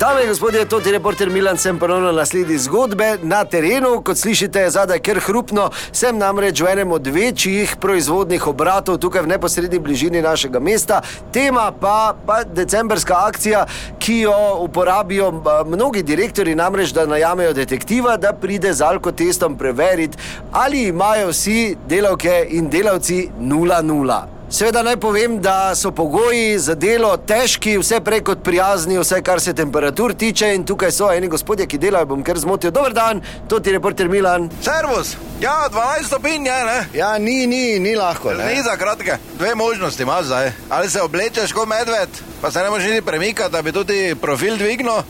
Dame in gospodje, to je reporter Milan, sem ponovno na sledi zgodbe na terenu. Kot slišite, je zadaj kar hrupno. Sem namreč v enem od večjih proizvodnih obratov tukaj v neposrednji bližini našega mesta. Tema pa, pa decembrska akcija, ki jo uporabijo mnogi direktori, namreč da najamejo detektiva, da pride z alkotestom preveriti, ali imajo vsi delavke in delavci 0-0. Seveda naj povem, da so pogoji za delo težki, vse prej kot prijazni, vse kar se temperatur tiče. In tukaj so eni gospodje, ki delajo, bom kar zmotil. Dober dan, to ti je reporter Milan. Servus, ja, 12 stopinj je, ne? Ja, ni, ni, ni lahko. Ni za kratke. Dve možnosti imaš zdaj. Ali se oblečeš kot medved, pa se ne moreš niti premikati, da bi tudi profil dvignil,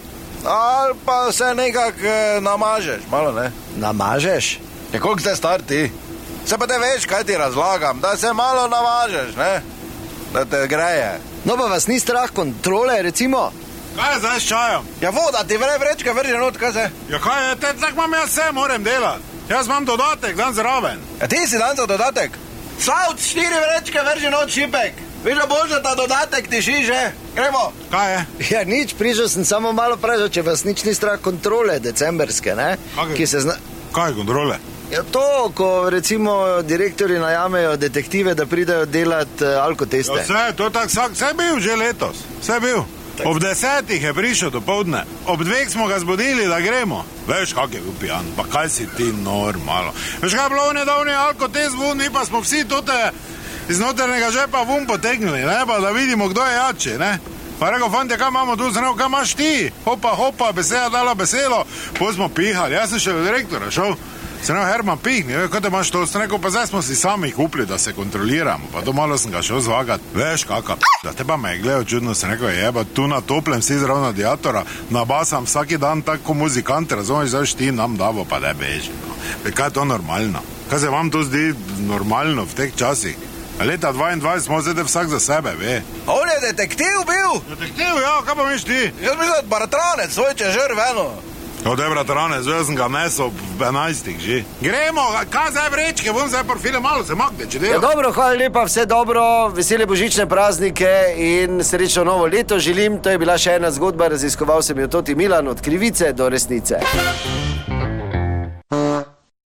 ali pa se nekako eh, namažeš, malo ne. Namažeš? Ja, koliko ste star ti? Se pa te veš, kaj ti razlagam, da se malo namažeš, ne? Da te greje. No, pa vas ni strah kontrole, recimo. Kaj je zdaj s čajem? Ja, voda ti vre vrečke vrže not, kaj se? Ja, kaj je, te, tako imam jaz vse, moram delati. Jaz imam dodatek, dan zraven. Ja, ti si dan za dodatek. Savc, štiri vrečke vrže not šipek. Veš, da boš ta dodatek tiši že. Gremo. Kaj je? Ja, nič, prišel sem samo malo vprašati, če vas nič ni strah kontrole decembrske, ne? Kakaj? Ki se zna... Kaj kontrole? Ja, to, ko recimo direktori najamejo detektive, da pridejo delati uh, Ja, alkoteste. vse, to je tako, vsak, vse je bil že letos, vse je bil. Ob desetih je prišel do povdne, ob dveh smo ga zbudili, da gremo. Veš, kak je bil pijan, pa kaj si ti normalno. Veš, kaj je bilo v nedavni alkotest, vun, mi pa smo vsi tute iz notranjega žepa vun potegnili, ne, pa da vidimo, kdo je jači, ne. Pa rekel, fante, kaj imamo tu, zelo, kaj imaš ti? Hopa, hopa, beseda dala besedo, pa smo pihali, jaz sem še do direktora šel. Se ne, Herman pihni, ve, kaj imaš to, sem rekel, pa zdaj smo si sami kupili, da se kontroliramo, pa to malo sem ga šel zvagati. Veš, kaka, da te pa me je gledal čudno, sem rekel, jeba, tu na toplem si zraven radiatora, nabasam vsaki dan tako muzikante, razumeš, zdaj ti nam davo, pa da beži. No. Kaj je to normalno? Kaj se vam to zdi normalno v teh časih? Leta 22 smo zdaj vsak za sebe, ve. On je detektiv bil. Detektiv, ja, kaj pa misliš ti? Jaz mislim, da je baratranec, svoj če žr veno. Od Ebra Trane, zdaj sem ga nesel v 11 že. Gremo, kaj zdaj vrečke, bom zdaj porfile malo se makne, če Ja, delaš. dobro, hvala lepa, vse dobro, vesele božične praznike in srečno novo leto želim. To je bila še ena zgodba, raziskoval sem jo Toti Milan od krivice do resnice.